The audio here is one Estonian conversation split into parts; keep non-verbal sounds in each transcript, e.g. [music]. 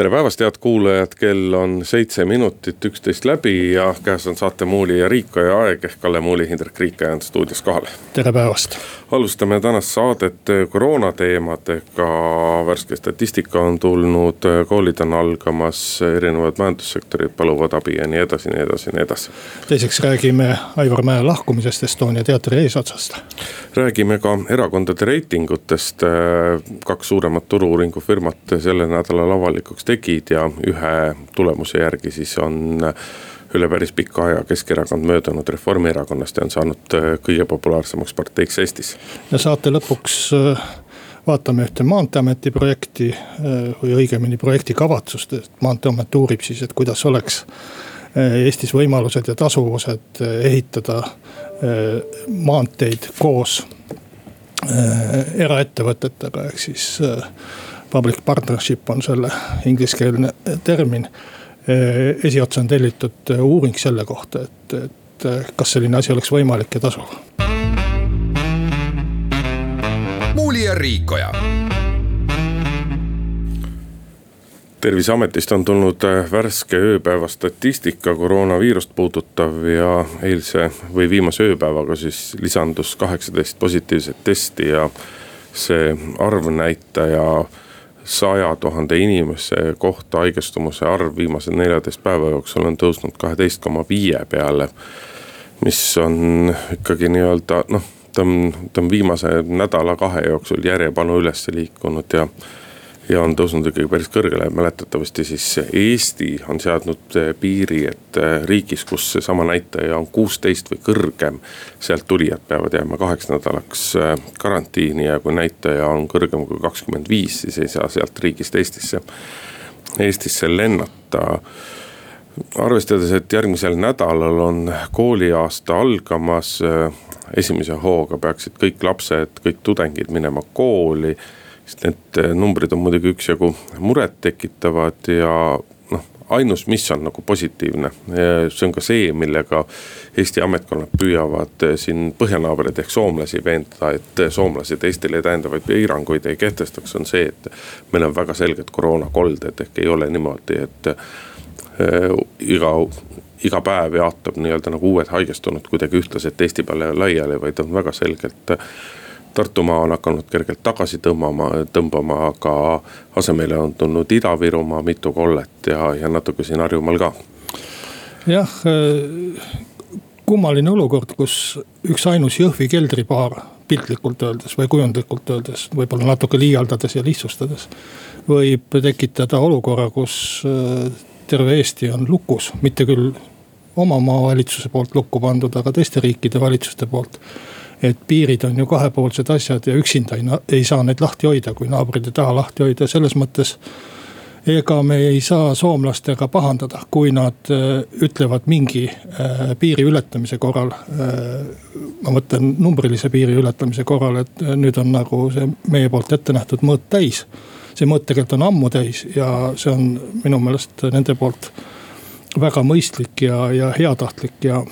tere päevast, head kuulajad, kell on seitse minutit üksteist läbi ja käes on saate Muuli ja Riikoja aeg ehk Kalle Muuli, Hindrek Riikoja on stuudios kohal. tere päevast. alustame tänast saadet koroona teemadega, värske statistika on tulnud, koolid on algamas, erinevad majandussektorid paluvad abi ja nii edasi, nii edasi, nii edasi. teiseks räägime Aivar Mäe lahkumisest Estonia teatri eesotsast. räägime ka erakondade reitingutest, kaks suuremat turu-uuringufirmat sellel nädalal avalikuks tegid ja ühe tulemuse järgi siis on üle päris pika aja Keskerakond möödunud Reformierakonnast ja on saanud äh, kõige populaarsemaks parteiks Eestis. ja saate lõpuks äh, vaatame ühte maanteeameti projekti äh, või õigemini projekti kavatsust, et maanteeamet uurib siis, et kuidas oleks Eestis võimalused ja tasuvused ehitada maanteid koos eraettevõtetega, ehk siis public partnership on selle ingliskeelne termin. esiotsa on tellitud uuring selle kohta, et, et kas selline asi oleks võimalik ja tasuv. muuli ja Riikoja terviseametist on tulnud värske ööpäeva statistika koroonaviirust puudutav ja eilse või viimase ööpäevaga siis lisandus kaheksateist positiivset testi ja see arvnäitaja saja tuhande inimese kohta haigestumuse arv viimase neljateist päeva jooksul on tõusnud kaheteist koma viie peale. mis on ikkagi nii-öelda noh, ta on, ta on viimase nädala-kahe jooksul järjepanu üles liikunud ja ja on tõusnud ikkagi päris kõrgele, mäletatavasti siis Eesti on seadnud eh, piiri, et eh, riigis, kus seesama näitaja on kuusteist või kõrgem. sealt tulijad peavad jääma kaheks nädalaks eh, karantiini ja kui näitaja on kõrgem kui kakskümmend viis, siis ei saa sealt riigist Eestisse, Eestisse lennata arvestades, et järgmisel nädalal on kooliaasta algamas, esimese hooga peaksid kõik lapsed, kõik tudengid minema kooli sest need eh, numbrid on muidugi üksjagu murettekitavad ja noh, ainus, mis on nagu positiivne, see on ka see, millega Eesti ametkonnad püüavad eh, siin põhjanaabreid ehk soomlasi veenda, et soomlased Eestile täiendavaid piiranguid ei kehtestaks, on see, et meil on väga selged koroonakolded ehk ei ole niimoodi, et äh, iga iga päev jaotab nii-öelda nagu uued haigestunud kuidagi ühtlaselt Eesti peale laiali, vaid on väga selgelt äh, Tartumaa on hakanud kergelt tagasi tõmbama, tõmbama, aga asemele on tulnud Ida-Virumaa mitu kollet ja, ja natuke siin Harjumaal ka. jah, äh, kummaline olukord, kus üksainus Jõhvi keldripaar piltlikult öeldes või kujundlikult öeldes, võib-olla natuke liialdades ja lihtsustades. võib tekitada olukorra, kus äh, terve Eesti on lukus, mitte küll oma maavalitsuse poolt lukku pandud, aga teiste riikide valitsuste poolt et piirid on ju kahepoolsed asjad ja üksinda ei, ei saa neid lahti hoida, kui naabrid ei taha lahti hoida, selles mõttes ega me ei saa soomlastega pahandada, kui nad äh, ütlevad mingi äh, piiri ületamise korral äh,. ma mõtlen numbrilise piiri ületamise korral, et nüüd on nagu see meie poolt ette nähtud mõõt täis. see mõõt tegelikult on ammu täis ja see on minu meelest nende poolt väga mõistlik ja, ja heatahtlik ja,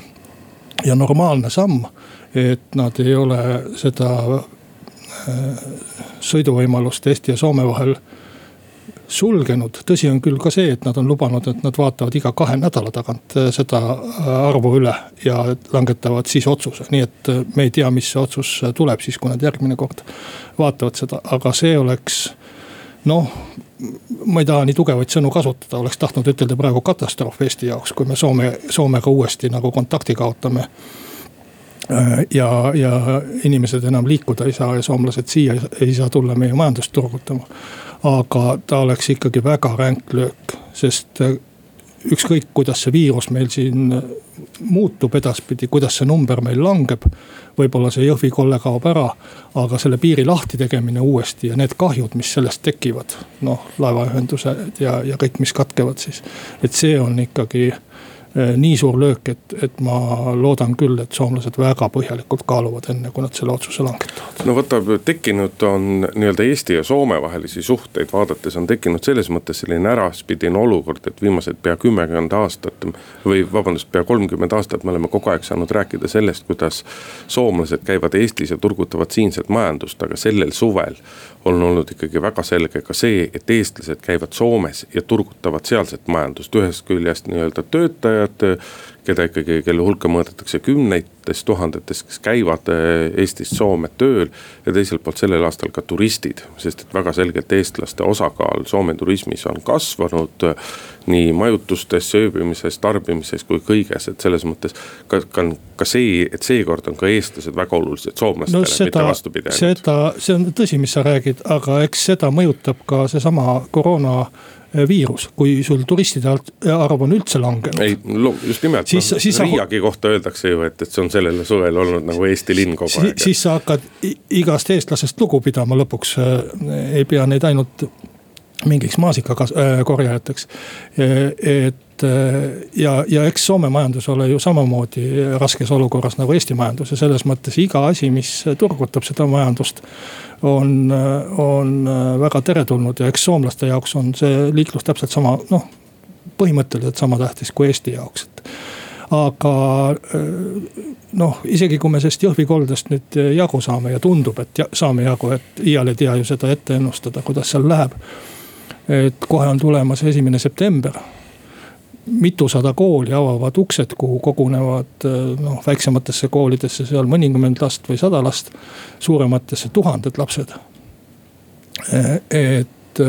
ja normaalne samm et nad ei ole seda äh, sõiduvõimalust Eesti ja Soome vahel sulgenud. tõsi on küll ka see, et nad on lubanud, et nad vaatavad iga kahe nädala tagant äh, seda äh, arvu üle ja langetavad siis otsuse, nii et me ei tea, mis see otsus tuleb siis, kui nad järgmine kord vaatavad seda, aga see oleks noh, ma ei taha nii tugevaid sõnu kasutada, oleks tahtnud ütelda praegu katastroof Eesti jaoks, kui me Soome, Soomega uuesti nagu kontakti kaotame ja, ja inimesed enam liikuda ei saa ja soomlased siia ei saa tulla meie majandust turgutama. aga ta oleks ikkagi väga ränk löök, sest äh, ükskõik, kuidas see viirus meil siin äh, muutub edaspidi, kuidas see number meil langeb. võib-olla see Jõhvi kolle kaob ära, aga selle piiri lahti tegemine uuesti ja need kahjud, mis sellest tekivad. noh, laevaühendused ja, ja kõik, mis katkevad siis, et see on ikkagi nii suur löök, et, et ma loodan küll, et soomlased väga põhjalikult kaaluvad, enne kui nad selle otsuse langetavad. no vaata, tekkinud on nii-öelda Eesti ja Soome vahelisi suhteid vaadates on tekkinud selles mõttes selline äraspidine olukord, et viimased pea kümmekond aastat. või vabandust, pea kolmkümmend aastat me oleme kogu aeg saanud rääkida sellest, kuidas soomlased käivad Eestis ja turgutavad siinset majandust, aga sellel suvel on olnud ikkagi väga selge ka see, et eestlased käivad Soomes ja turgutavad sealset majandust, ühest küljest nii-öelda töötajad. keda ikkagi, kelle hulka mõõdetakse kümnetes tuhandetes, kes käivad eh, Eestist Soome tööl. ja teiselt poolt sellel aastal ka turistid, sest et väga selgelt eestlaste osakaal Soome turismis on kasvanud nii majutustes, sööbimises, tarbimises kui kõiges, et selles mõttes ka, ka, ka see, et seekord on ka eestlased väga olulised soomlastele no, seda, mitte vastupidi. seda, see on tõsi, mis sa räägid, aga eks seda mõjutab ka seesama koroona viirus, kui sul turistide arv on üldse langenud. ei, just nimelt, siis, no, siis Riiagi sa... kohta öeldakse ju, et, et see on sellel suvel olnud nagu Eesti linn kogu aeg. siis sa hakkad igast eestlasest lugu pidama lõpuks, ei pea neid ainult mingiks maasikakorjajateks. et ja, ja eks Soome majandus ole ju samamoodi raskes olukorras nagu Eesti majandus ja selles mõttes iga asi, mis turgutab seda majandust. On, on väga teretulnud ja eks soomlaste jaoks on see liiklus täpselt sama, noh põhimõtteliselt sama tähtis kui Eesti jaoks, et aga noh, isegi kui me sellest Jõhvi koldest nüüd jagu saame ja tundub, et saame jagu, et iial ei tea ju seda ette ennustada, kuidas seal läheb et kohe on tulemas esimene september mitusada kooli avavad uksed, kuhu kogunevad noh, väiksematesse koolidesse seal mõnikümmend last või sada last. suurematesse tuhanded lapsed. et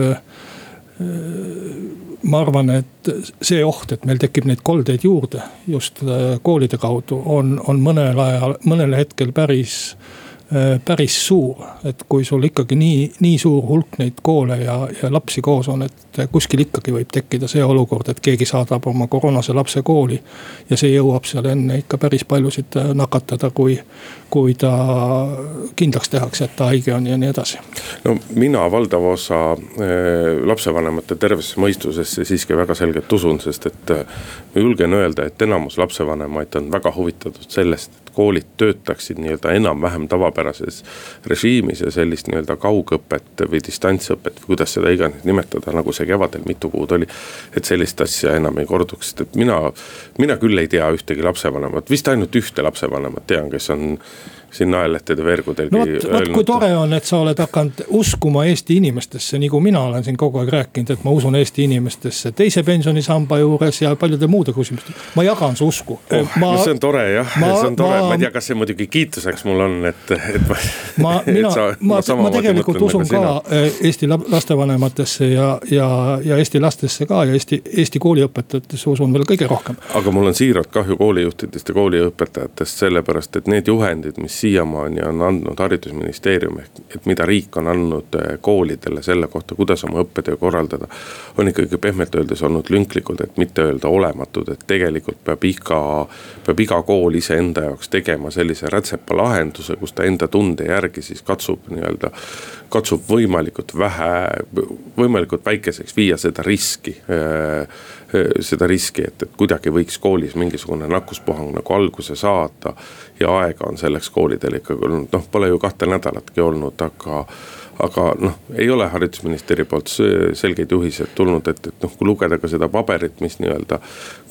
ma arvan, et see oht, et meil tekib neid koldeid juurde just koolide kaudu, on, on mõnel ajal, mõnel hetkel päris Äh, päris suur. et kui sul ikkagi nii, nii suur hulk neid koole ja, ja lapsi koos on, et kuskil ikkagi võib tekkida see olukord, et keegi saadab oma koroonase lapse kooli. ja see jõuab seal enne ikka päris paljusid äh, nakatada, kui, kui ta kindlaks tehakse, et ta haige on ja nii edasi. no mina valdava osa äh, lapsevanemate tervesse mõistusesse siiski väga selgelt usun, sest et ma julgen öelda, et enamus lapsevanemaid on väga huvitatud sellest, et koolid töötaksid nii-öelda enam-vähem tavapärases režiimis ja sellist nii-öelda kaugõpet või distantsõpet või kuidas seda iganes nimetada, nagu see kevadel mitu kuud oli. et sellist asja enam ei korduks, et mina, mina küll ei tea ühtegi lapsevanemat, vist ainult ühte lapsevanemat tean, kes on sinna ajalehtede veergudelgi no vot, vot kui tore on, et sa oled hakanud uskuma Eesti inimestesse, nagu mina olen siin kogu aeg rääkinud, et ma usun Eesti inimestesse teise pensionisamba juures ja paljude muude küsimuste. ma jagan su usku oh,. No see on tore jah, see on tore, ma ei tea, kas see muidugi kiituseks mul on, et, et ma. ma, [laughs] mina, ma, ma, ma tegelikult usun ka eh, Eesti lastevanematesse ja, ja, ja Eesti lastesse ka ja Eesti, Eesti kooliõpetajatesse usun veel kõige rohkem. aga mul on siiralt kahju koolijuhtidest ja kooliõpetajatest, sellepärast et need juhendid, mis siiamaani on andnud haridusministeerium, ehk et mida riik on andnud eh, koolidele selle kohta, kuidas oma õppetöö korraldada. on ikkagi pehmelt öeldes olnud lünklikud, et mitte öelda olematud, et tegelikult peab iga, peab iga kool iseenda jaoks tegema sellise rätsepa lahenduse, kus ta enda tunde järgi siis katsub nii-öelda. katsub võimalikult vähe, võimalikult väikeseks viia seda riski äh, seda riski, et, et kuidagi võiks koolis mingisugune nakkuspuhang nagu alguse saada. ja aega on selleks koolidel ikkagi olnud, noh, pole ju kahte nädalatki olnud, aga aga noh, ei ole haridusministeeri poolt selgeid juhiseid tulnud, et, et noh, kui lugeda ka seda paberit, mis nii-öelda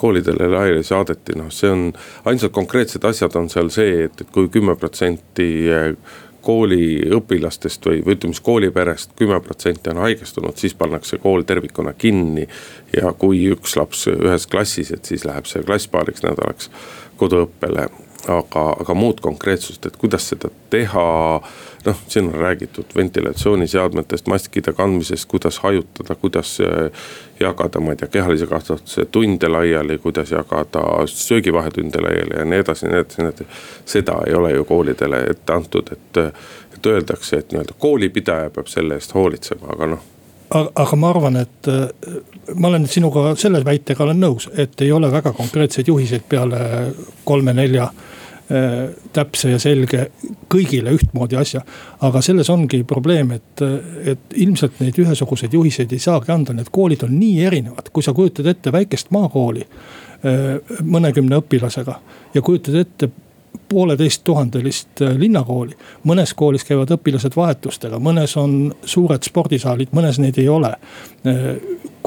koolidele laiali saadeti, noh, see on. ainsad konkreetsed asjad on seal see, et, et kui kümme protsenti kooliõpilastest või, või ütleme siis kooliperest kümme protsenti on haigestunud, siis pannakse kool tervikuna kinni. ja kui üks laps ühes klassis, et siis läheb see klass paariks nädalaks koduõppele aga, aga muud konkreetsust, et kuidas seda teha. noh, siin on räägitud ventilatsiooniseadmetest, maskide kandmisest, kuidas hajutada, kuidas äh, jagada, ma ei tea, kehalise kasvatuse tunde laiali, kuidas jagada söögivahetunde laiali ja nii edasi, nii edasi, nii edasi. seda ei ole ju koolidele ette antud, et, et öeldakse, et nii-öelda koolipidaja peab selle eest hoolitsema, aga noh aga, ma arvan, et äh, ma olen sinuga selle väitega olen nõus, et ei ole väga konkreetseid juhiseid peale kolme-nelja äh, täpse ja selge kõigile ühtmoodi asja. aga selles ongi probleem, et, et ilmselt neid ühesuguseid juhiseid ei saagi anda, need koolid on nii erinevad, kui sa kujutad ette väikest maakooli mõnekümne õpilasega ja kujutad ette pooleteist tuhandelist äh, linnakooli. mõnes koolis käivad õpilased vahetustega, mõnes on suured spordisaalid, mõnes neid ei ole.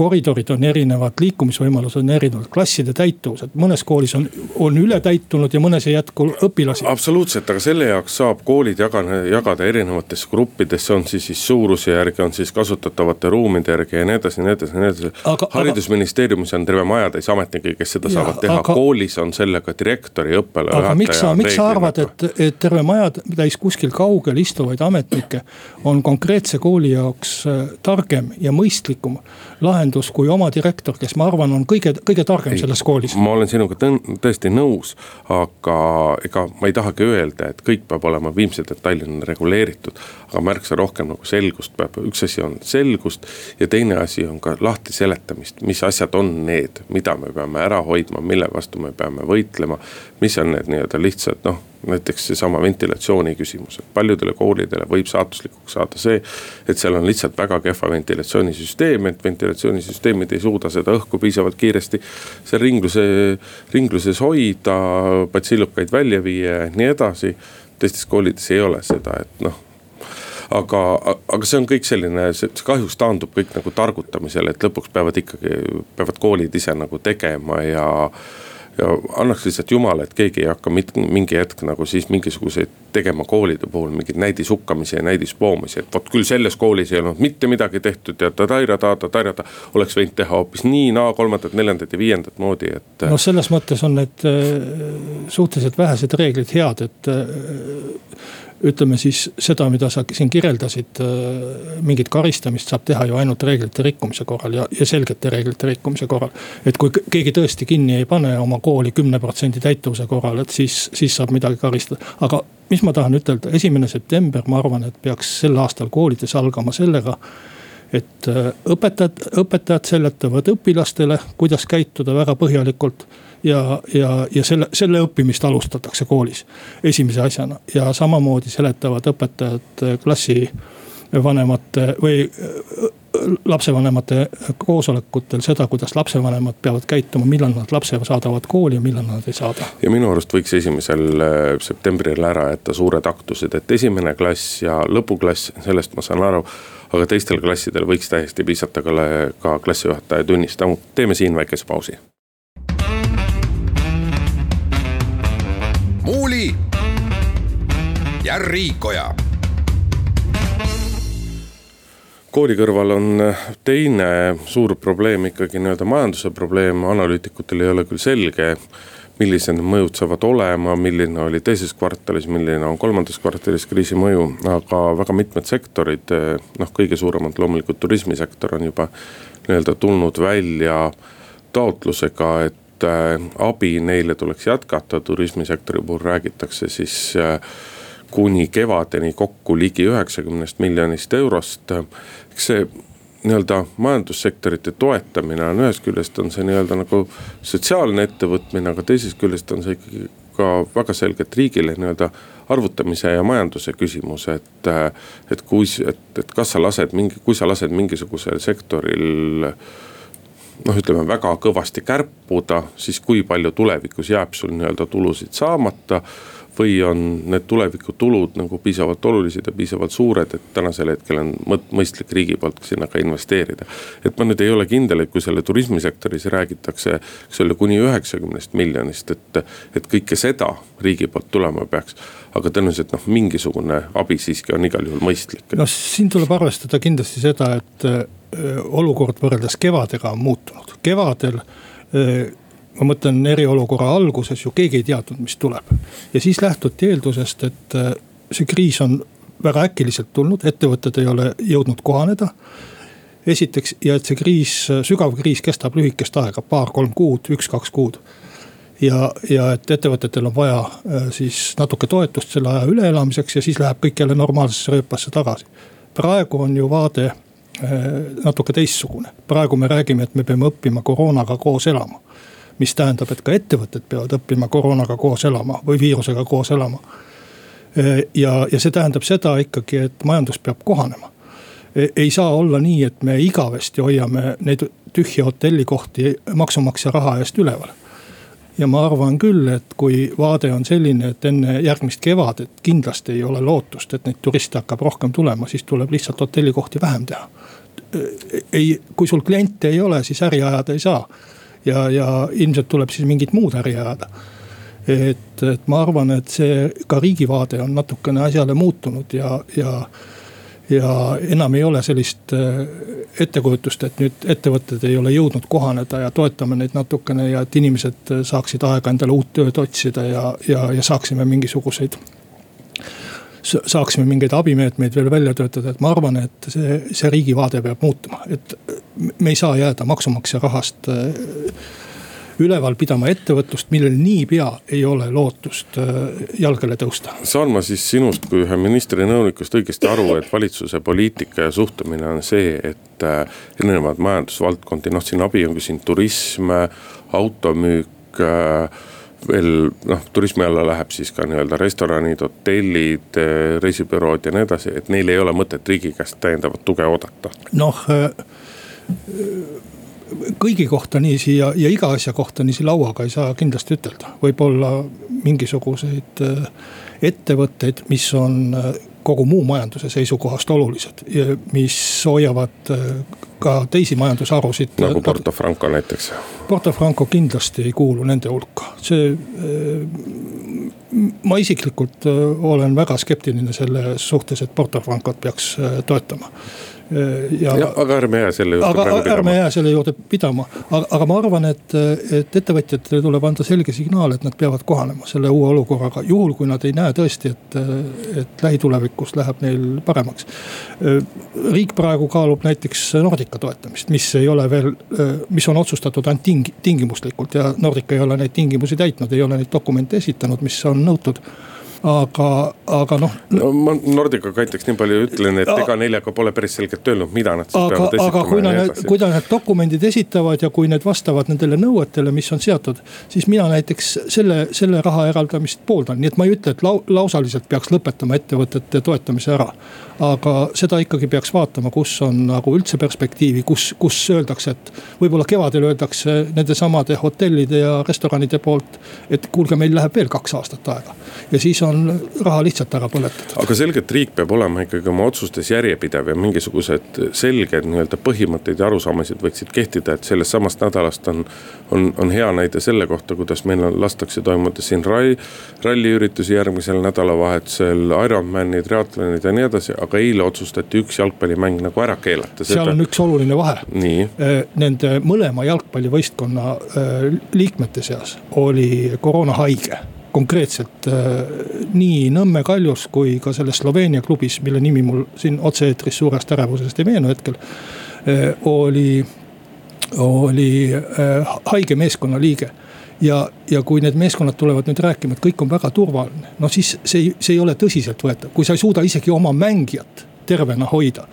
Koridorid on erinevad, liikumisvõimalused on erinevad, klasside täituvused, mõnes koolis on, on ületäitunud ja mõnes ei jätku õpilasi. absoluutselt, aga selle jaoks saab koolid jagada, jagada erinevatesse gruppidesse, on siis, siis suuruse järgi, on siis kasutatavate ruumide järgi ja nii edasi nii edasi nii edasi. haridusministeeriumis on terve majatäis ametnikke, kes seda ja, saavad teha aga, koolis on sellega direktori, õppealajuhataja. aga miks sa, miks sa arvad, et, et terve majatäis kuskil kaugel istuvaid ametnikke on konkreetse kooli jaoks äh, targem ja mõistlikum lahendus kui oma direktor, kes ma arvan, on kõige, kõige targem ei, selles koolis. ma olen sinuga tõesti nõus, aga ega ma ei tahagi öelda, et kõik peab olema viimse detailini reguleeritud. aga märksa rohkem nagu selgust peab, üks asi on selgust ja teine asi on ka lahti seletamist, mis asjad on need, mida me peame ära hoidma, mille vastu me peame võitlema. Mis on need nii-öelda lihtsad noh näiteks seesama ventilatsiooni küsimus, et paljudele koolidele võib saatuslikuks saada see, et seal on lihtsalt väga kehva ventilatsioonisüsteem, et ventilatsioonisüsteemid ei suuda seda õhku piisavalt kiiresti seal ringluse, ringluses hoida, patsillukaid välja viia ja nii edasi. teistes koolides ei ole seda, et noh aga, aga see on kõik selline, see kahjuks taandub kõik nagu targutamisele, et lõpuks peavad ikkagi, peavad koolid ise nagu tegema ja ja annaks lihtsalt jumala, et keegi ei hakka mingi hetk nagu siis mingisuguseid tegema koolide puhul mingeid näidishukkamisi ja näidispoomisi, et vot küll selles koolis ei olnud mitte midagi tehtud ja tadairada, tadairada. oleks võinud teha hoopis nii, naa, kolmandat, neljandat ja viiendat moodi, et. no selles mõttes on need äh, suhteliselt vähesed reeglid head, et äh, ütleme siis seda, mida sa siin kirjeldasid, äh, mingit karistamist saab teha ju ainult reeglite rikkumise korral ja, ja selgete reeglite rikkumise korral. et kui keegi tõesti kinni ei pane oma kooli kümne protsendi täituvuse korral, et siis, siis saab midagi karistada. aga mis ma tahan ütelda, esimene september, ma arvan, et peaks sel aastal koolides algama sellega et äh, õpetajad, õpetajad seletavad õpilastele, kuidas käituda väga põhjalikult ja, ja, ja selle, selle õppimist alustatakse koolis esimese asjana ja samamoodi seletavad õpetajad klassivanemate või lapsevanemate koosolekutel seda, kuidas lapsevanemad peavad käituma, millal nad lapse saadavad kooli ja millal nad ei saada. ja minu arust võiks esimesel äh, septembril ära jätta suured aktused, et esimene klass ja lõpuklass, sellest ma saan aru. aga teistel klassidel võiks täiesti piisata ka, ka klassijuhataja tunnist, teeme siin väikese pausi ja Riikoja. kooli kõrval on teine suur probleem ikkagi nii-öelda majanduse probleem, analüütikutel ei ole küll selge millised need mõjud saavad olema, milline oli teises kvartalis, milline on kolmandas kvartalis kriisi mõju, aga väga mitmed sektorid, noh, kõige suuremalt loomulikult turismisektor on juba nii-öelda tulnud välja taotlusega, et et äh, abi neile tuleks jätkata, turismisektori puhul räägitakse siis äh, kuni kevadeni kokku ligi üheksakümnest miljonist eurost. eks see nii-öelda majandussektorite toetamine on ühest küljest on see nii-öelda nagu sotsiaalne ettevõtmine, aga teisest küljest on see ikkagi ka väga selgelt riigile nii-öelda arvutamise ja majanduse küsimus, et. Et kui, et, et kas sa lased mingi, kui sa lased mingisugusel sektoril noh, ütleme väga kõvasti kärpuda, siis kui palju tulevikus jääb sul nii-öelda tulusid saamata. Või on need tulevikutulud nagu piisavalt olulised ja piisavalt suured, et tänasel hetkel on mõistlik riigi poolt sinna ka investeerida. et ma nüüd ei ole kindel, et kui selle turismisektoris räägitakse, eks ole, kuni üheksakümnest miljonist, et, et kõike seda riigi poolt tulema peaks aga tõenäoliselt noh, mingisugune abi siiski on igal juhul mõistlik. no siin tuleb arvestada kindlasti seda, et olukord võrreldes kevadega on muutunud, kevadel ma mõtlen eriolukorra alguses ju keegi ei teadnud, mis tuleb. ja siis lähtuti eeldusest, et see kriis on väga äkiliselt tulnud, ettevõtted ei ole jõudnud kohaneda. esiteks ja et see kriis, sügav kriis kestab lühikest aega, paar-kolm kuud, üks-kaks kuud. ja, ja et ettevõtetel on vaja siis natuke toetust selle aja üleelamiseks ja siis läheb kõik jälle normaalsesse rööpasse tagasi. praegu on ju vaade Äh, natuke teistsugune. praegu me räägime, et me peame õppima koroonaga koos elama. Mis tähendab, et ka ettevõtted peavad õppima koroonaga koos elama või viirusega koos elama. Ja, ja see tähendab seda ikkagi, et majandus peab kohanema. E, ei saa olla nii, et me igavesti hoiame neid tühje hotellikohti maksumaksja raha eest üleval ja ma arvan küll, et kui vaade on selline, et enne järgmist kevadet kindlasti ei ole lootust, et neid turiste hakkab rohkem tulema, siis tuleb lihtsalt hotellikohti vähem teha. ei, kui sul kliente ei ole, siis äri ajada ei saa. Ja, ja ilmselt tuleb siis mingit muud äri ajada et, et ma arvan, et see ka riigi vaade on natukene asjale muutunud ja, ja ja enam ei ole sellist äh, ettekujutust, et nüüd ettevõtted ei ole jõudnud kohaneda ja toetame neid natukene ja et inimesed saaksid aega endale uut tööd otsida ja, ja, ja saaksime mingisuguseid saaksime mingeid abimeetmeid veel välja töötada, et ma arvan, et see, see riigi vaade peab muutuma, et me ei saa jääda maksumaksja rahast äh, üleval pidama ettevõtlust, millel niipea ei ole lootust äh, jalgele tõusta. saan ma siis sinust kui ühe ministri nõunikust õigesti aru, et valitsuse poliitika ja suhtumine on see, et äh, erinevad majandusvaldkondi, noh siin abi on ka siin turism, automüük veel noh, turismi alla läheb siis ka nii-öelda restoranid, hotellid, reisibürood ja nii edasi, et neil ei ole mõtet riigi käest täiendavat tuge oodata. noh kõigi kohta niiviisi ja, ja iga asja kohta niiviisi lauaga ei saa kindlasti ütelda. võib-olla mingisuguseid äh, ettevõtteid, mis on kogu muu majanduse seisukohast olulised mis hoiavad ka teisi majandusharusid. nagu Porto Franco näiteks. Porto Franco kindlasti ei kuulu nende hulka, see. ma isiklikult olen väga skeptiline selle suhtes, et Porto Francot peaks toetama ja, ja. aga ärme jää selle juurde aga, ärme jää selle juurde pidama, aga, aga ma arvan, et, et ettevõtjatele tuleb anda selge signaal, et nad peavad kohanema selle uue olukorraga. juhul, kui nad ei näe tõesti, et, et lähitulevikus läheb neil paremaks. riik praegu kaalub näiteks Nordica toetamist, mis ei ole veel, mis on otsustatud ainult ting-, tingimuslikult ja Nordica ei ole neid tingimusi täitnud, ei ole neid dokumente esitanud, mis on nõutud aga, aga noh. no ma Nordica kaitseks nii palju ütlen, et ega neljaga pole päris selgelt öelnud, mida nad siis aga, peavad esitama. aga kui nad, kui nad need dokumendid esitavad ja kui need vastavad nendele nõuetele, mis on seatud. siis mina näiteks selle, selle raha eraldamist pooldan, nii et ma ei ütle, et lau, lausaliselt peaks lõpetama ettevõtete toetamise ära. Aga seda ikkagi peaks vaatama, kus on nagu üldse perspektiivi, kus, kus öeldakse, et võib-olla kevadel öeldakse nendesamade hotellide ja restoranide poolt. et kuulge, meil läheb veel kaks aastat aega ja siis on raha lihtsalt ära põletatud. aga selgelt riik peab olema ikkagi oma otsustes järjepidev ja mingisugused selged nii-öelda põhimõtteid ja arusaamasid võiksid kehtida, et sellest samast nädalast on. on, on hea näide selle kohta, kuidas meil on, lastakse toimuda siin ralli, ralliüritusi järgmisel nädalavahetusel, Ironmanid, triatlonid ja nii edasi, aga eile otsustati üks jalgpallimäng nagu ära keelata. seal on üks oluline vahe. Äh, nende mõlema jalgpallivõistkonna äh, liikmete seas oli koroonahaige konkreetselt äh, nii Nõmme Kaljus kui ka selles Sloveenia klubis, mille nimi mul siin otse-eetris suurest ärevusest ei meenu hetkel. Oli, oli haige meeskonna liige ja, ja kui need meeskonnad tulevad nüüd rääkima, et kõik on väga turvaline, no siis see, see ei ole tõsiseltvõetav, kui sa ei suuda isegi oma mängijat tervena hoida.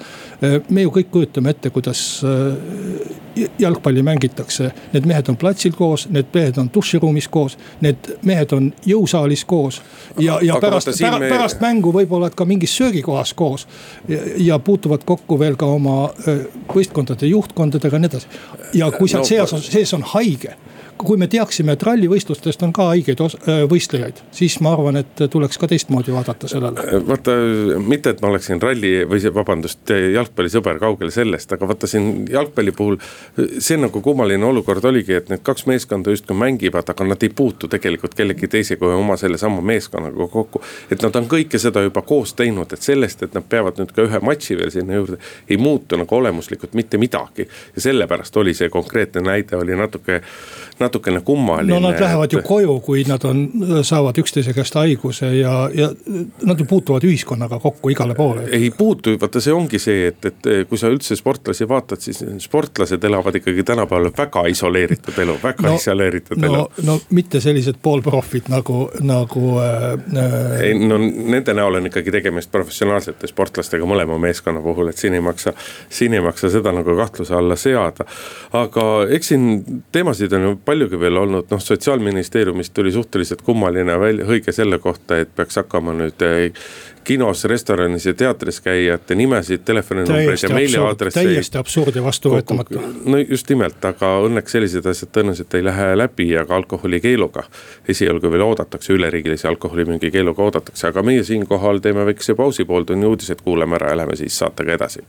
me ju kõik kujutame ette, kuidas äh, jalgpalli mängitakse. Need mehed on platsil koos, need mehed on duširuumis koos, need mehed on jõusaalis koos. ja, ja Aga pärast, pärast, me... pärast mängu võib-olla ka mingis söögikohas koos. ja puutuvad kokku veel ka oma äh, võistkondade juhtkondadega ja nii edasi. ja kui seal no, sees on, sees on haige kui me teaksime, et rallivõistlustest on ka haigeid äh, võistlejaid, siis ma arvan, et tuleks ka teistmoodi vaadata sellele. Äh, vaata, mitte et ma oleksin ralli või vabandust, jalgpallisõber, kaugel sellest, aga vaata siin jalgpalli puhul. see nagu kummaline olukord oligi, et need kaks meeskonda justkui mängivad, aga nad ei puutu tegelikult kellegi teisega kui oma sellesama meeskonnaga kokku. et nad on kõike seda juba koos teinud, et sellest, et nad peavad nüüd ka ühe matši veel sinna juurde, ei muutu nagu olemuslikult mitte midagi. ja sellepärast oli see konkreetne näide oli natuke natukene kummaline. no nad lähevad et... ju koju, kui nad on, saavad üksteise käest haiguse ja, ja nad ju puutuvad ühiskonnaga kokku igale poole. ei puutu, vaata see ongi see, et, et kui sa üldse sportlasi vaatad, siis sportlased elavad ikkagi tänapäeval väga isoleeritud elu, väga no, isoleeritud no, elu. no mitte sellised poolprofid nagu, nagu äh,. äh ei no nende näol on ikkagi tegemist professionaalsete sportlastega mõlema meeskonna puhul, et siin ei maksa, siin ei maksa seda nagu kahtluse alla seada. aga eks siin teemasid on ju paljugi veel olnud, noh sotsiaalministeeriumist tuli suhteliselt kummaline välja, hõige selle kohta, et peaks hakkama nüüd kinos, restoranis ja teatris käijate nimesid, telefoninumbreid ja meiliaadresseid. täiesti absurd ja vastuvõetamatu. no just nimelt, aga õnneks sellised asjad tõenäoliselt ei lähe läbi ja ka alkoholikeeluga. esialgu veel oodatakse, üleriigilise alkoholimüügi keeluga oodatakse, aga meie siinkohal teeme väikese pausi, pooltunni uudised kuulame ära ja läheme siis saatega edasi.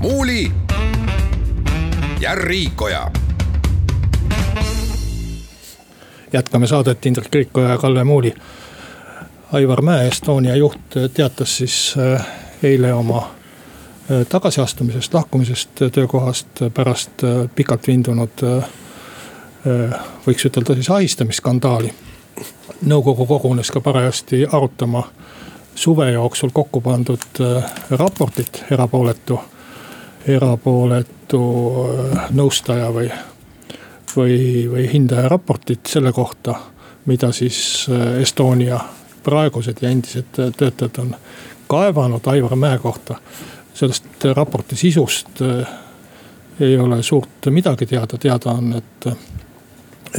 muuli ja Riikoja jätkame saadet Indrek Riikoja ja Kalle Muuli. Aivar Mäe, Estonia juht, teatas siis äh, eile oma äh, tagasiastumisest, lahkumisest töökohast pärast äh, pikalt vindunud, võiks ütelda siis ahistamisskandaali. nõukogu kogunes ka parajasti arutama suve jooksul kokku pandud raportit, erapooletu, erapooletu nõustaja või või, või hindaja raportit selle kohta, mida siis äh, Estonia praegused ja endised töötajad on kaevanud Aivar Mäe kohta. sellest raporti sisust äh, ei ole suurt midagi teada, teada on, et,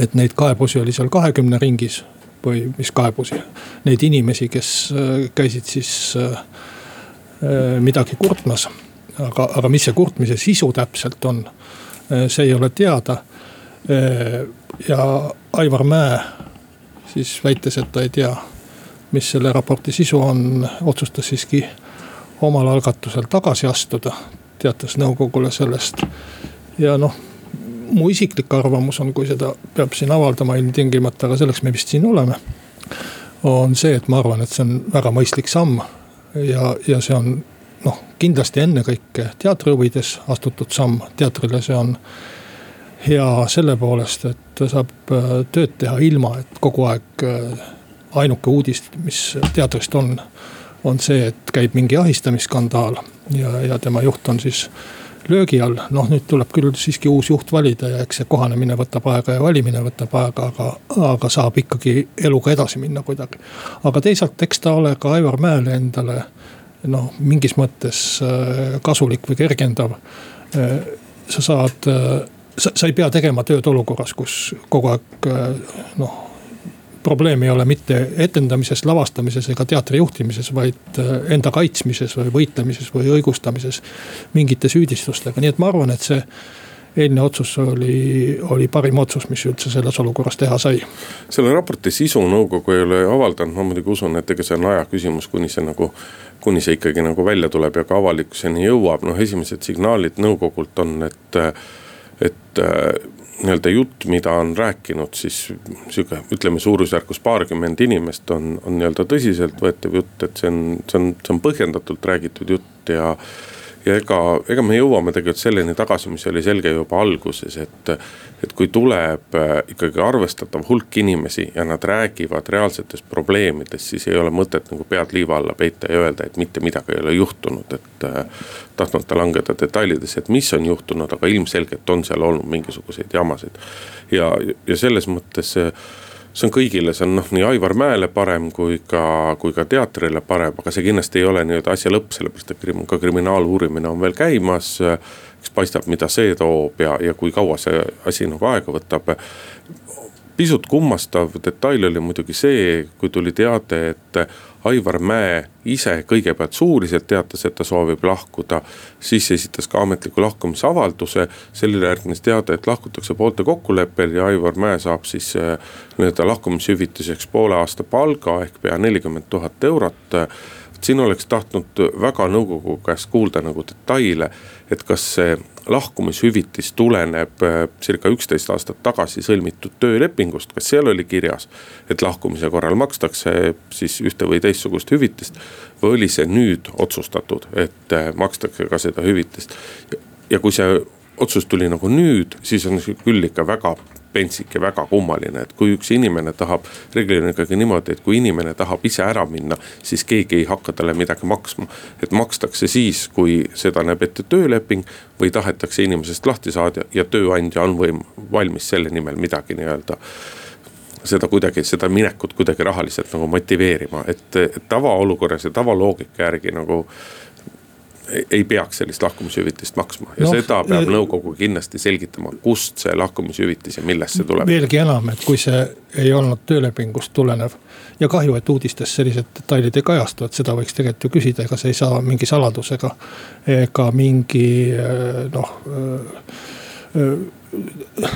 et neid kaebusi oli seal kahekümne ringis või mis kaebusi. Neid inimesi, kes äh, käisid siis midagi kurtmas. Aga, aga mis see kurtmise sisu täpselt on, see ei ole teada ja Aivar Mäe siis väites, et ta ei tea, mis selle raporti sisu on, otsustas siiski omal algatusel tagasi astuda. teatas nõukogule sellest ja noh, mu isiklik arvamus on, kui seda peab siin avaldama ilmtingimata, aga selleks me vist siin oleme. on see, et ma arvan, et see on väga mõistlik samm ja, ja see on noh, kindlasti ennekõike teatri huvides astutud samm, teatrile see on hea selle poolest, et saab äh, tööd teha ilma, et kogu aeg äh, ainuke uudis, mis teatrist on, on see, et käib mingi ahistamisskandaal ja, ja tema juht on siis löögi all. noh, nüüd tuleb küll siiski uus juht valida ja eks see kohanemine võtab aega ja valimine võtab aega, aga, aga saab ikkagi eluga edasi minna kuidagi. aga teisalt, eks ta ole ka Aivar Mäele endale noh, mingis mõttes äh, kasulik või kergendav. sa saad sa, sa ei pea tegema tööd olukorras, kus kogu aeg noh probleem ei ole mitte etendamises, lavastamises ega teatri juhtimises, vaid äh, enda kaitsmises või võitlemises või õigustamises mingite süüdistustega, nii et ma arvan, et see eilne otsus oli, oli parim otsus, mis üldse selles olukorras teha sai. selle raporti sisu nõukogu ei ole avaldanud, ma muidugi usun, et ega see on aja küsimus, kuni see nagu. kuni see ikkagi nagu välja tuleb ja ka avalikkuseni jõuab, noh esimesed signaalid nõukogult on, et et äh, nii-öelda jutt, mida on rääkinud siis sihuke, ütleme suurusjärgus paarkümmend inimest on, on nii-öelda tõsiseltvõetav jutt, et see on, see on, see on põhjendatult räägitud jutt ja ja ega, ega me jõuame tegelikult selleni tagasi, mis oli selge juba alguses, et. et kui tuleb äh, ikkagi arvestatav hulk inimesi ja nad räägivad reaalsetest probleemidest, siis ei ole mõtet nagu pead liiva alla peita ja öelda, et mitte midagi ei ole juhtunud, et. Äh, tahtmata langeda detailidesse, et mis on juhtunud, aga ilmselgelt on seal olnud mingisuguseid jamasid. ja, ja selles mõttes see on kõigile, see on noh, nii Aivar Mäele parem kui ka, kui ka teatrile parem, aga see kindlasti ei ole nii-öelda asja lõpp, sellepärast et krim, ka kriminaaluurimine on veel käimas. eks paistab, mida see toob ja, ja kui kaua see asi nagu aega võtab. pisut kummastav detail oli muidugi see, kui tuli teade, et Aivar Mäe ise kõigepealt suuliselt teatas, et ta soovib lahkuda. siis esitas ka ametliku lahkumisavalduse, sellele järgnes teade, et lahkutakse poolte kokkuleppel ja Aivar Mäe saab siis äh, nii-öelda lahkumishüvitiseks poole aasta palga ehk pea nelikümmend tuhat eurot siin oleks tahtnud väga nõukogu käest kuulda nagu detaile, et kas see lahkumishüvitis tuleneb äh, circa üksteist aastat tagasi sõlmitud töölepingust, kas seal oli kirjas, et lahkumise korral makstakse siis ühte või teistsugust hüvitist. või oli see nüüd otsustatud, et äh, makstakse ka seda hüvitist ja kui see otsus tuli nagu nüüd, siis on küll ikka väga pentsik ja väga kummaline, et kui üks inimene tahab, reeglina ikkagi niimoodi, et kui inimene tahab ise ära minna, siis keegi ei hakka talle midagi maksma. et makstakse siis, kui seda näeb ette tööleping või tahetakse inimesest lahti saada ja tööandja on võim-, valmis selle nimel midagi nii-öelda seda kuidagi, seda minekut kuidagi rahaliselt nagu motiveerima, et, tavaolukorras ja tavaloogika järgi nagu ei peaks sellist lahkumishüvitist maksma ja no, seda peab nõukogu kindlasti selgitama, kust see lahkumishüvitis ja millest see tuleb. veelgi enam, et kui see ei olnud töölepingust tulenev ja kahju, et uudistes sellised detailid ei kajastu, et seda võiks tegelikult ju küsida, ega see ei saa mingi saladusega ega mingi noh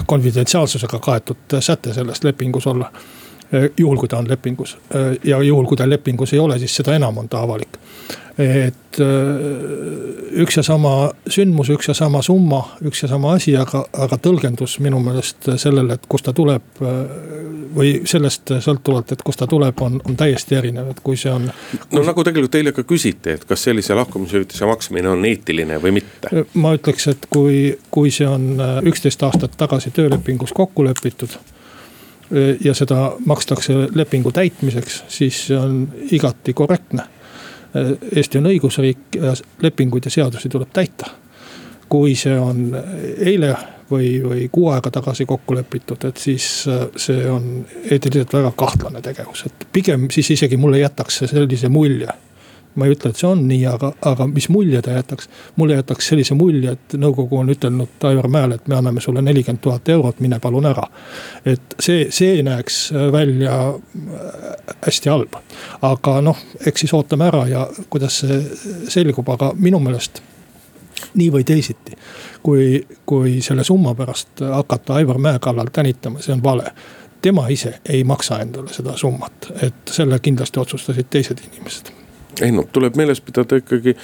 konfidentsiaalsusega kaetud säte selles lepingus olla juhul, kui ta on lepingus ja juhul, kui ta lepingus ei ole, siis seda enam on ta avalik et äh, üks ja sama sündmus, üks ja sama summa, üks ja sama asi, aga, aga tõlgendus minu meelest sellele, et kust ta tuleb. Äh, või sellest sõltuvalt, et kust ta tuleb, on, on täiesti erinev, et kui see on. no nagu tegelikult eile ka küsiti, et kas sellise lahkumishüvitise maksmine on eetiline või mitte. ma ütleks, et kui, kui see on äh, üksteist aastat tagasi töölepingus kokku lepitud ja seda makstakse lepingu täitmiseks, siis see on igati korrektne Äh, Eesti on õigusriik ja lepinguid ja seadusi tuleb täita. kui see on eile või, või kuu aega tagasi kokku lepitud, et siis äh, see on eetiliselt väga kahtlane tegevus, et pigem siis isegi mulle jätaks see sellise mulje ma ei ütle, et see on nii, aga, aga mis mulje ta jätaks. mulle jätaks sellise mulje, et nõukogu on ütelnud Aivar Mäele, et me anname sulle nelikümmend tuhat eurot, mine palun ära. et see, see näeks välja äh, hästi halb. aga noh, eks siis ootame ära ja kuidas see selgub, aga minu meelest nii või teisiti. kui, kui selle summa pärast hakata Aivar Mäe kallal tänitama, see on vale tema ise ei maksa endale seda summat, et selle kindlasti otsustasid teised inimesed ei no tuleb meeles pidada ikkagi,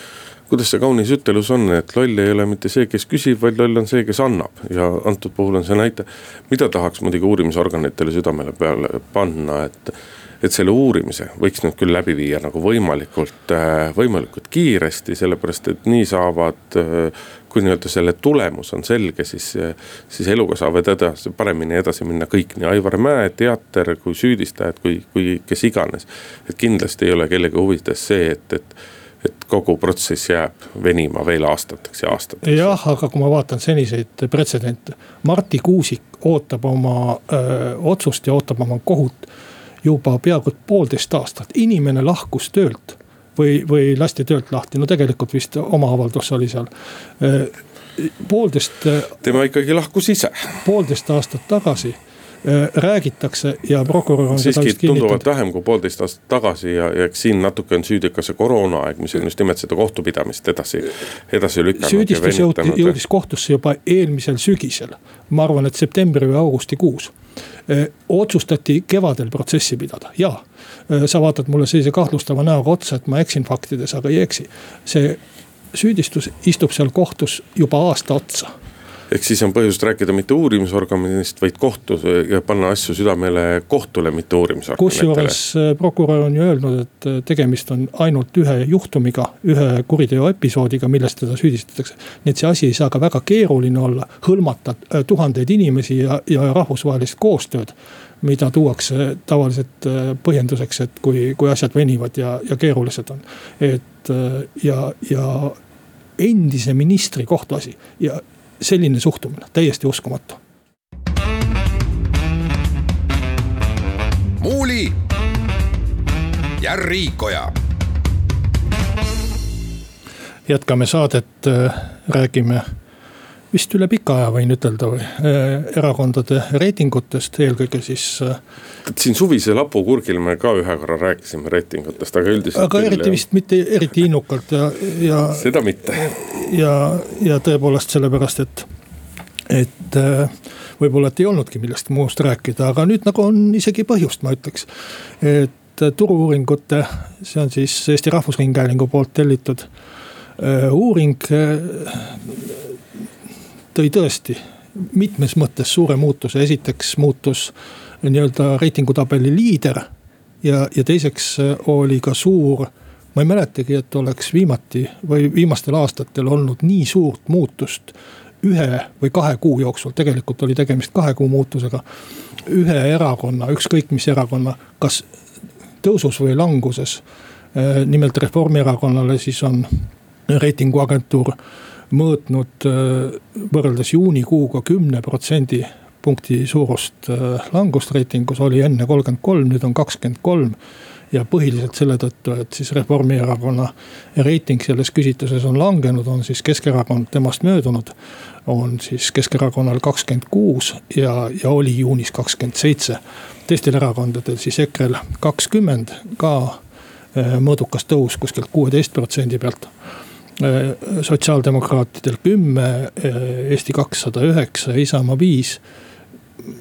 kuidas see kaunis ütelus on, et loll ei ole mitte see, kes küsib, vaid loll on see, kes annab. ja antud puhul on see näite, mida tahaks muidugi uurimisorganitele südamele peale panna, et et selle uurimise võiks nüüd küll läbi viia nagu võimalikult, äh, võimalikult kiiresti, sellepärast et nii saavad äh, kui nii-öelda selle tulemus on selge, siis, siis eluga saavad edasi, paremini edasi minna kõik, nii Aivar Mäe, teater kui süüdistajad, kui, kui kes iganes. et kindlasti ei ole kellegi huvides see, et, et et kogu protsess jääb venima veel aastateks ja aastateks. jah, aga kui ma vaatan seniseid pretsedente, Marti Kuusik ootab oma öö, otsust ja ootab oma kohut juba peaaegu poolteist aastat, inimene lahkus töölt või, või lasti töölt lahti, no tegelikult vist oma avaldus oli seal poolteist. tema ikkagi lahkus ise. poolteist aastat tagasi räägitakse ja prokurör on siiski tunduvalt vähem kui poolteist aastat tagasi ja, ja eks siin natuke on süüdi ka see koroonaaeg, mis on just nimelt seda kohtupidamist edasi, edasi lükanud. süüdistus jõuti, jõudis kohtusse juba eelmisel sügisel, ma arvan, et septembri või augustikuus otsustati kevadel protsessi pidada ja sa vaatad mulle sellise kahtlustava näoga otsa, et ma eksin faktides, aga ei eksi. see süüdistus istub seal kohtus juba aasta otsa ehk siis on põhjust rääkida mitte uurimisorganist, vaid kohtu ja panna asju südamele kohtule, mitte uurimisorganitele. kusjuures äh, prokurör on ju öelnud, et äh, tegemist on ainult ühe juhtumiga, ühe kuriteo episoodiga, milles teda süüdistatakse. nii et see asi ei saa ka väga keeruline olla, hõlmata äh, tuhandeid inimesi ja, ja rahvusvahelist koostööd mida tuuakse tavaliselt põhjenduseks, et kui, kui asjad venivad ja, ja keerulised on. et ja, ja endise ministri kohtuasi ja selline suhtumine, täiesti uskumatu. muuli ja Riikoja. jätkame saadet, äh, räägime vist üle pika aja võin ütelda või äh, erakondade reitingutest, eelkõige siis. Äh, siin suvise lapukurgil me ka ühe korra rääkisime reitingutest, aga üldiselt. aga eriti vist mitte eriti innukalt ja, ja. seda mitte. ja, ja tõepoolest sellepärast, et, et äh, võib-olla, et ei olnudki millestki muust rääkida, aga nüüd nagu on isegi põhjust, ma ütleks. et turu-uuringute, see on siis Eesti Rahvusringhäälingu poolt tellitud uuring tõi tõesti mitmes mõttes suure muutuse, esiteks muutus nii-öelda reitingutabeli liider. ja, ja teiseks oli ka suur, ma ei mäletagi, et oleks viimati või viimastel aastatel olnud nii suurt muutust ühe või kahe kuu jooksul, tegelikult oli tegemist kahe kuu muutusega. ühe erakonna, ükskõik mis erakonna, kas tõusus või languses. nimelt Reformierakonnale siis on reitinguagentuur mõõtnud äh, võrreldes juunikuuga kümne protsendi punkti suurust äh, langust reitingus, oli enne kolmkümmend kolm, nüüd on kakskümmend kolm. ja põhiliselt selle tõttu, et siis Reformierakonna reiting selles küsitluses on langenud, on siis Keskerakond temast möödunud. on siis Keskerakonnal kakskümmend kuus ja, ja oli juunis kakskümmend seitse. teistel erakondadel siis EKRE-l kakskümmend ka eh, mõõdukas tõus kuskilt kuueteist protsendi pealt sotsiaaldemokraatidel kümme, eh, Eesti kakssada üheksa, Isamaa viis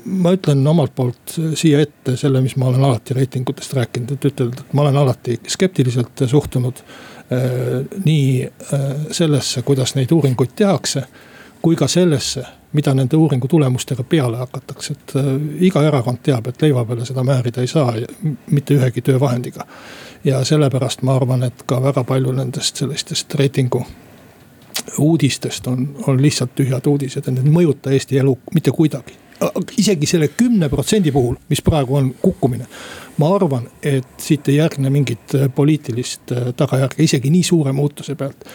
ma ütlen omalt poolt siia ette selle, mis ma olen alati reitingutest rääkinud, et ütelda, et ma olen alati skeptiliselt suhtunud äh, nii äh, sellesse, kuidas neid uuringuid tehakse. kui ka sellesse, mida nende uuringu tulemustega peale hakatakse, et äh, iga erakond teab, et leiva peale seda määrida ei saa mitte ühegi töövahendiga. ja sellepärast ma arvan, et ka väga palju nendest sellistest reitingu uudistest on, on lihtsalt tühjad uudised ja need ei mõjuta Eesti elu mitte kuidagi isegi selle kümne protsendi puhul, mis praegu on kukkumine. Ma arvan, et siit ei järgne mingit äh, poliitilist äh, tagajärge, isegi nii suure muutuse pealt.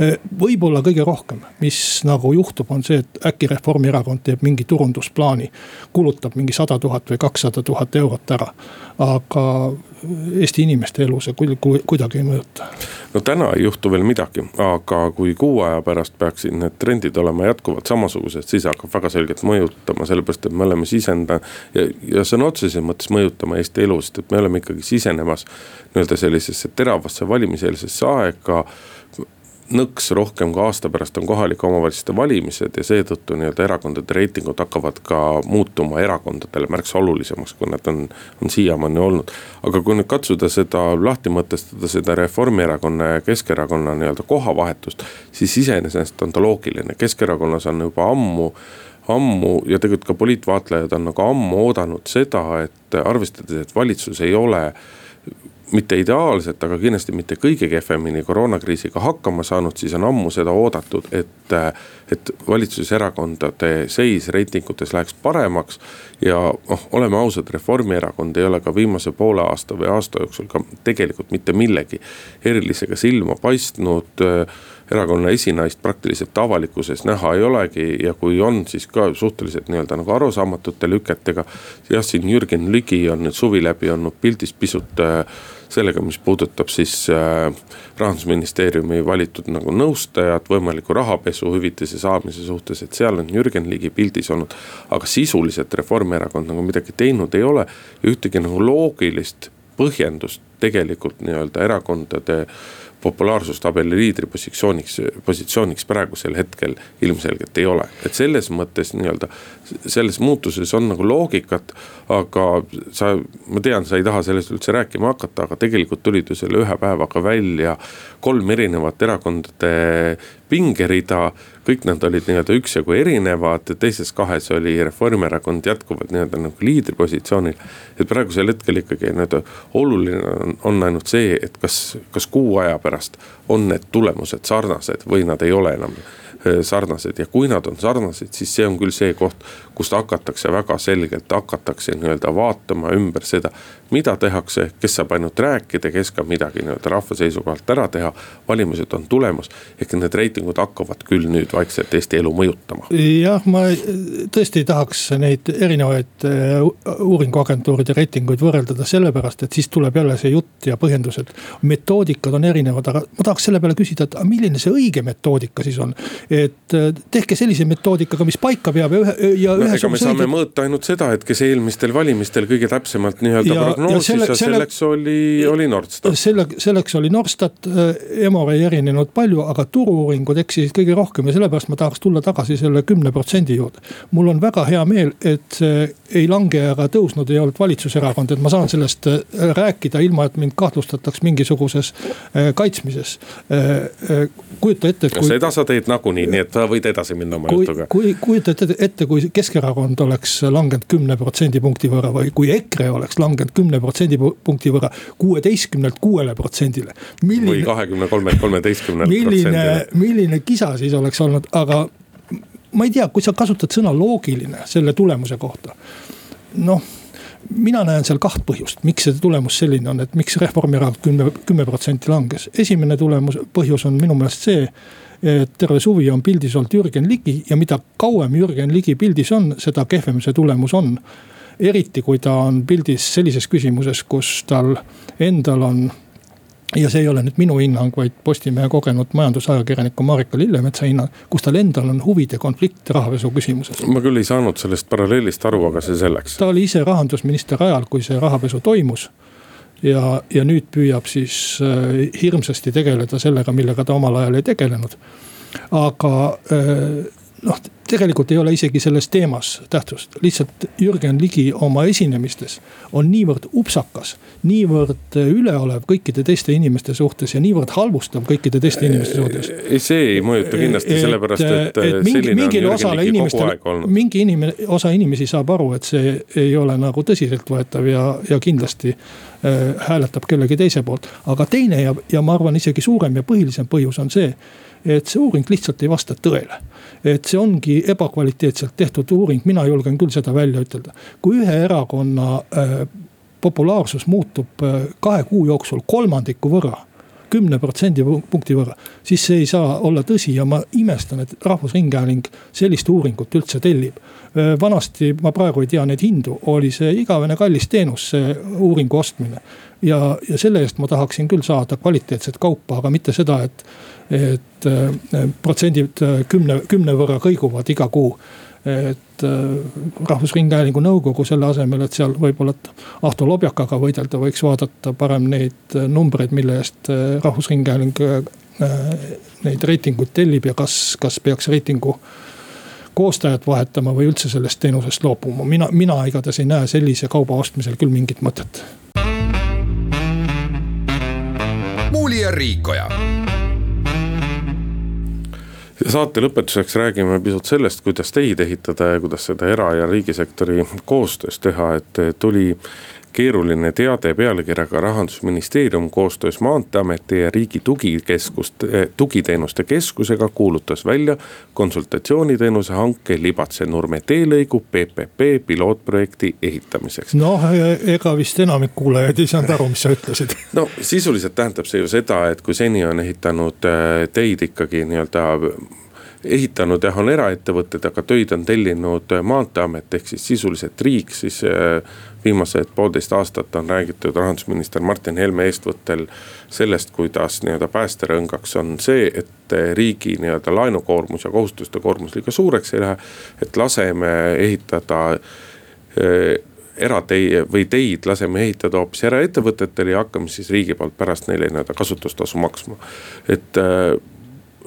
Äh, võib-olla kõige rohkem, mis nagu juhtub, on see, et äkki Reformierakond teeb mingi turundusplaani. kulutab mingi sada tuhat või kakssada tuhat eurot ära, aga Eesti inimeste elu see kuidagi ei mõjuta. no täna ei juhtu veel midagi, aga kui kuu aja pärast peaksid need trendid olema jätkuvalt samasugused, siis hakkab väga selgelt mõjutama, sellepärast et me oleme sisendanud. ja, ja sõna otseses mõttes mõjutama Eesti elu, sest et me oleme ikkagi sisenemas nii-öelda sellisesse teravasse valimiseelsesse aega nõks rohkem kui aasta pärast on kohalike omavalitsuste valimised ja seetõttu nii-öelda erakondade reitingud hakkavad ka muutuma erakondadele märksa olulisemaks, kui nad on, on siiamaani olnud. aga kui nüüd katsuda seda lahti mõtestada, seda Reformierakonna ja Keskerakonna nii-öelda kohavahetust, siis iseenesest on ta loogiline, Keskerakonnas on juba ammu ammu ja tegelikult ka poliitvaatlejad on nagu ammu oodanud seda, et arvestades, et valitsus ei ole mitte ideaalselt, aga kindlasti mitte kõige kehvemini koroonakriisiga hakkama saanud, siis on ammu seda oodatud, et. et valitsuserakondade seis reitingutes läheks paremaks. ja noh, oleme ausad, Reformierakond ei ole ka viimase poole aasta või aasta jooksul ka tegelikult mitte millegi erilisega silma paistnud erakonna esinaist praktiliselt avalikkuses näha ei olegi ja kui on, siis ka suhteliselt nii-öelda nagu arusaamatute lüketega. jah, siin Jürgen Ligi on nüüd suvi läbi olnud pildis pisut äh, sellega, mis puudutab siis äh, rahandusministeeriumi valitud nagu nõustajat võimaliku rahapesu hüvitise saamise suhtes, et seal on Jürgen Ligi pildis olnud. aga sisuliselt Reformierakond nagu midagi teinud ei ole ja ühtegi nagu loogilist põhjendust tegelikult nii-öelda erakondade populaarsustabeli liidripositsiooniks, positsiooniks praegusel hetkel ilmselgelt ei ole. et selles mõttes nii-öelda, selles muutuses on nagu loogikat, aga sa, ma tean, sa ei taha sellest üldse rääkima hakata, aga tegelikult tulid ju selle ühe päevaga välja kolm erinevat erakondade pingerida. kõik nad olid nii-öelda üksjagu erinevad, teises kahes oli Reformierakond jätkuvalt nii-öelda nagu liidripositsioonil. et praegusel hetkel ikkagi nii-öelda oluline on, on ainult see, et kas, kas kuu aja pärast on need tulemused sarnased või nad ei ole enam sarnased ja kui nad on sarnased, siis see on küll see koht, kust hakatakse väga selgelt, hakatakse nii-öelda vaatama ümber seda. mida tehakse, kes saab ainult rääkida, kes ka midagi nii-öelda rahva seisukohalt ära teha. valimised on tulemas, ehk need reitingud hakkavad küll nüüd vaikselt Eesti elu mõjutama. jah, ma tõesti ei tahaks neid erinevaid äh, uuringuagentuuride reitinguid võrreldada sellepärast, et siis tuleb jälle see jutt ja põhjendused. metoodikad on erinevad, aga ma tahaks selle peale küsida, et milline see õige metoodika siis on et äh, tehke sellise metoodikaga, mis paika peab ja ühe ja no, ega me saame õige... mõõta ainult seda, et kes eelmistel valimistel kõige täpsemalt nii-öelda prognoosis ja, selle, ja selleks selle, oli, oli Nordstat. selle, selleks oli Nordstat, äh, Emor ei erinenud palju, aga turu-uuringud eksisid kõige rohkem ja sellepärast ma tahaks tulla tagasi selle kümne protsendi juurde. mul on väga hea meel, et see ei lange ega tõusnud ei olnud valitsuserakond, et ma saan sellest äh, rääkida, ilma et mind kahtlustataks mingisuguses kaitsmises. kujuta ette, seda sa teed nagunii nii, nii et võid edasi minna oma kui, jutuga. kui kujutad ette, kui Keskerakond oleks langenud kümne protsendipunkti võrra või kui EKRE oleks langenud kümne protsendipunkti võrra kuueteistkümnelt kuuele protsendile. või kahekümne kolmelt kolmeteistkümnelt milline, milline kisa siis oleks olnud, aga ma ei tea, kui sa kasutad sõna loogiline selle tulemuse kohta. noh mina näen seal kaht põhjust, miks see tulemus selline on, et miks Reformierakond kümme, kümme protsenti langes. esimene tulemus, põhjus on minu meelest see, terve suvi on pildis olnud Jürgen Ligi ja mida kauem Jürgen Ligi pildis on, seda kehvem see tulemus on eriti kui ta on pildis sellises küsimuses, kus tal endal on ja see ei ole nüüd minu hinnang, vaid Postimehe kogenud majandusajakirjaniku Marika Lillemetsa hinnang, kus tal endal on huvide konflikt rahapesu küsimuses. ma küll ei saanud sellest paralleelist aru, aga see selleks. ta oli ise rahandusminister ajal, kui see rahapesu toimus. Ja, ja nüüd püüab siis äh, hirmsasti tegeleda sellega, millega ta omal ajal ei tegelenud. aga äh, noh, tegelikult ei ole isegi selles teemas tähtsust, lihtsalt Jürgen Ligi oma esinemistes on niivõrd upsakas. niivõrd üleolev kõikide teiste inimeste suhtes ja niivõrd halvustav kõikide teiste inimeste suhtes. ei, see ei mõjuta kindlasti et, sellepärast, et, et mingi, mingile osale inimestele, mingi inimene, osa inimesi saab aru, et see ei ole nagu tõsiseltvõetav ja, ja kindlasti äh, hääletab kellegi teise poolt. aga teine ja, ja ma arvan, isegi suurem ja põhilisem põhjus on see, et see uuring lihtsalt ei vasta tõele et see ongi ebakvaliteetselt tehtud uuring, mina julgen küll seda välja ütelda. kui ühe erakonna äh, populaarsus muutub äh, kahe kuu jooksul kolmandiku võrra kümne protsendipunkti võrra, siis see ei saa olla tõsi ja ma imestan, et Rahvusringhääling sellist uuringut üldse tellib. Äh, vanasti, ma praegu ei tea neid hindu, oli see igavene kallis teenus, see uuringu ostmine. ja, ja selle eest ma tahaksin küll saada kvaliteetset kaupa, aga mitte seda, et et äh, protsendid äh, kümne, kümne võrra kõiguvad iga kuu et äh, Rahvusringhäälingu nõukogu selle asemel, et seal võib-olla Ahto Lobjakaga võidelda, võiks vaadata parem neid numbreid, mille eest Rahvusringhääling neid reitinguid tellib ja kas, kas peaks reitingu koostajat vahetama või üldse sellest teenusest loobuma. mina, mina igatahes ei näe sellise kauba ostmisel küll mingit mõtet. muuli ja Riikoja saate lõpetuseks räägime pisut sellest, kuidas teid ehitada ja kuidas seda era- ja riigisektori koostöös teha, et tuli keeruline teade pealkirjaga rahandusministeerium koostöös maanteeameti ja riigi tugikeskust, tugiteenuste keskusega kuulutas välja konsultatsiooniteenuse hanke Libatse-Nurme teelõigu PPP pilootprojekti ehitamiseks. noh, ega vist enamik kuulajaid ei saanud aru, mis sa ütlesid. [laughs] no sisuliselt tähendab see ju seda, et kui seni on ehitanud äh, teid ikkagi nii-öelda ehitanud jah, on eraettevõtted, aga töid on tellinud maanteeamet ehk siis sisuliselt riik, siis äh, viimased poolteist aastat on räägitud rahandusminister Martin Helme eestvõttel sellest, kuidas nii-öelda päästerõngaks on see, et riigi nii-öelda laenukoormus ja kohustuste koormus liiga suureks ei lähe. et laseme ehitada äh, eratei- või teid laseme ehitada hoopis eraettevõtetele ja hakkame siis riigi poolt pärast neile nii-öelda kasutustasu maksma. et äh,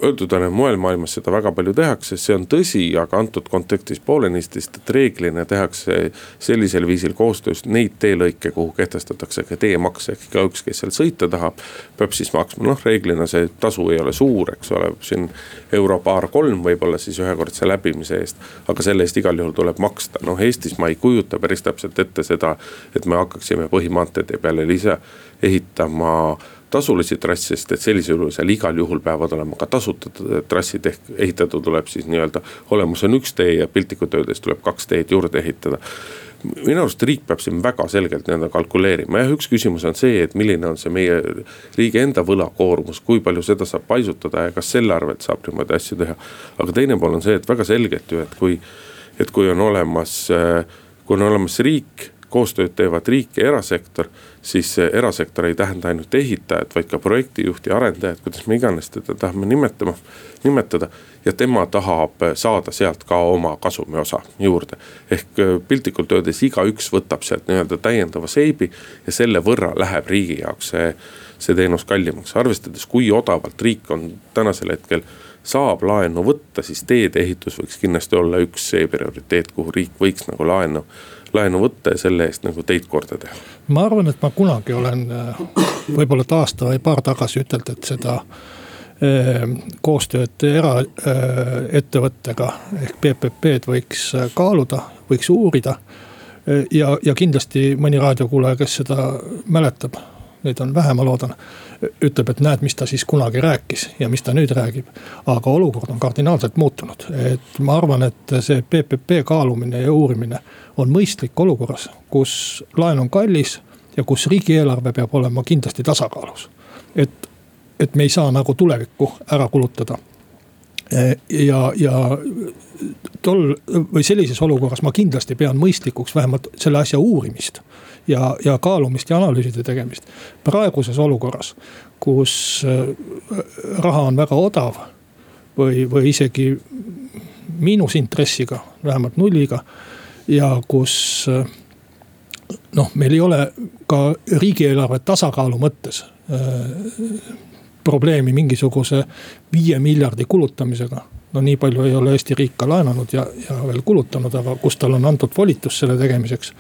öeldud on, et mujal maailmas seda väga palju tehakse, see on tõsi, aga antud kontekstis poolenisti, sest et reeglina tehakse sellisel viisil koostöös neid teelõike, kuhu kehtestatakse ka teemaks, ehk igaüks, kes seal sõita tahab, peab siis maksma, noh reeglina see tasu ei ole suur, eks ole, siin euro paar-kolm võib-olla siis ühekordse läbimise eest. aga selle eest igal juhul tuleb maksta, noh Eestis ma ei kujuta päris täpselt ette seda, et me hakkaksime põhimaanteede peale lisa ehitama tasulisi trasse, sest et sellisel juhul seal igal juhul peavad olema ka tasuta trassid ehk ehitada tuleb siis nii-öelda. olemas on üks tee ja piltlikult öeldes tuleb kaks teed juurde ehitada minu arust riik peab siin väga selgelt nii-öelda kalkuleerima, jah, üks küsimus on see, et milline on see meie riigi enda võlakoormus, kui palju seda saab paisutada ja kas selle arvelt saab niimoodi asju teha. aga teine pool on see, et väga selgelt ju, et kui, et kui on olemas, kui on olemas riik koostööd teevad riik ja erasektor, siis erasektor ei tähenda ainult ehitajat, vaid ka projektijuhti, arendajat, kuidas me iganes teda tahame nimetama, nimetada. ja tema tahab saada sealt ka oma kasumiosa juurde. ehk äh, piltlikult öeldes igaüks võtab sealt nii-öelda täiendava seibi ja selle võrra läheb riigi jaoks see, see teenus kallimaks, arvestades, kui odavalt riik on tänasel hetkel saab laenu võtta, siis teede ehitus võiks kindlasti olla üks see prioriteet, kuhu riik võiks nagu laenu laenu võtta ja selle eest nagu teid korda teha? ma arvan, et ma kunagi olen äh, võib-olla et aasta või paar tagasi ütelnud, et seda äh, koostööd eraettevõttega äh, ehk PPP-d võiks kaaluda, võiks uurida. ja, ja kindlasti mõni raadiokuulaja, kes seda mäletab, neid on vähe, ma loodan ütleb, et näed, mis ta siis kunagi rääkis ja mis ta nüüd räägib. aga olukord on kardinaalselt muutunud, et ma arvan, et see PPP kaalumine ja uurimine on mõistlik olukorras, kus laen on kallis ja kus riigieelarve peab olema kindlasti tasakaalus. et, et me ei saa nagu tulevikku ära kulutada ja, ja tol või sellises olukorras ma kindlasti pean mõistlikuks vähemalt selle asja uurimist ja, ja kaalumist ja analüüside tegemist. praeguses olukorras, kus raha on väga odav või, või isegi miinusintressiga, vähemalt nulliga. ja kus noh, meil ei ole ka riigieelarve tasakaalu mõttes äh, probleemi mingisuguse viie miljardi kulutamisega. no nii palju ei ole Eesti riik ka laenanud ja, ja veel kulutanud, aga kus tal on antud volitus selle tegemiseks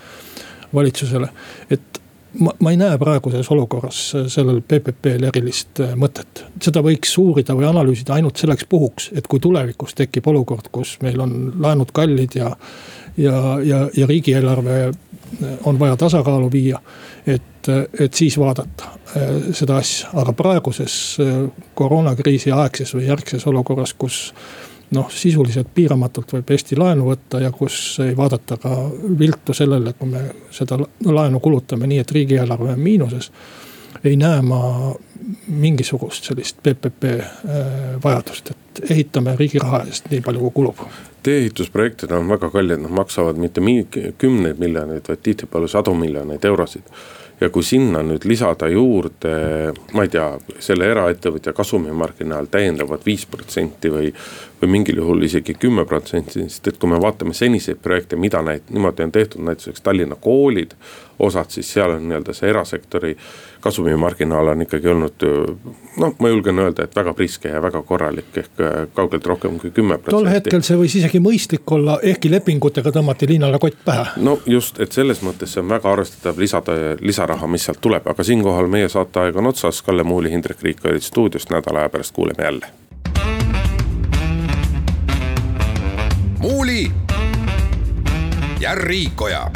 valitsusele. et ma, ma ei näe praeguses olukorras sellel PPP-l erilist mõtet. seda võiks uurida või analüüsida ainult selleks puhuks, et kui tulevikus tekib olukord, kus meil on laenud kallid ja. ja, ja, ja riigieelarve on vaja tasakaalu viia. et, et siis vaadata äh, seda asja, aga praeguses koroonakriisi aegses või järgses olukorras, kus noh, sisuliselt piiramatult võib Eesti laenu võtta ja kus ei vaadata ka viltu sellele, kui me seda laenu kulutame nii, et riigieelarve on miinuses. ei näe ma mingisugust sellist PPP äh, vajadust, et ehitame riigi raha eest nii palju, kui kulub tee-ehitusprojektid on väga kallid, nad maksavad mitte kümneid miljoneid, vaid tihtipeale sadu miljoneid eurosid ja kui sinna nüüd lisada juurde, ma ei tea, selle eraettevõtja kasumimarginaal täiendavad viis protsenti või. Või mingil juhul isegi kümme protsenti, sest et kui me vaatame seniseid projekte, mida neid niimoodi on tehtud, näiteks Tallinna koolid. osad siis seal on nii-öelda see erasektori kasumimarginaal on ikkagi olnud noh, ma julgen öelda, et väga priske ja väga korralik ehk äh, kaugelt rohkem kui kümme protsenti. tol hetkel see võis isegi mõistlik olla, ehkki lepingutega tõmmati linnale kott pähe. no just, et selles mõttes see on väga arvestatav lisada, lisaraha, mis sealt tuleb, aga siinkohal meie saateaeg on otsas, Kalle Muuli, Hindrek Riik olid stuudios, nädala aja pärast kuuleme jälle. Muuli ja Riikoja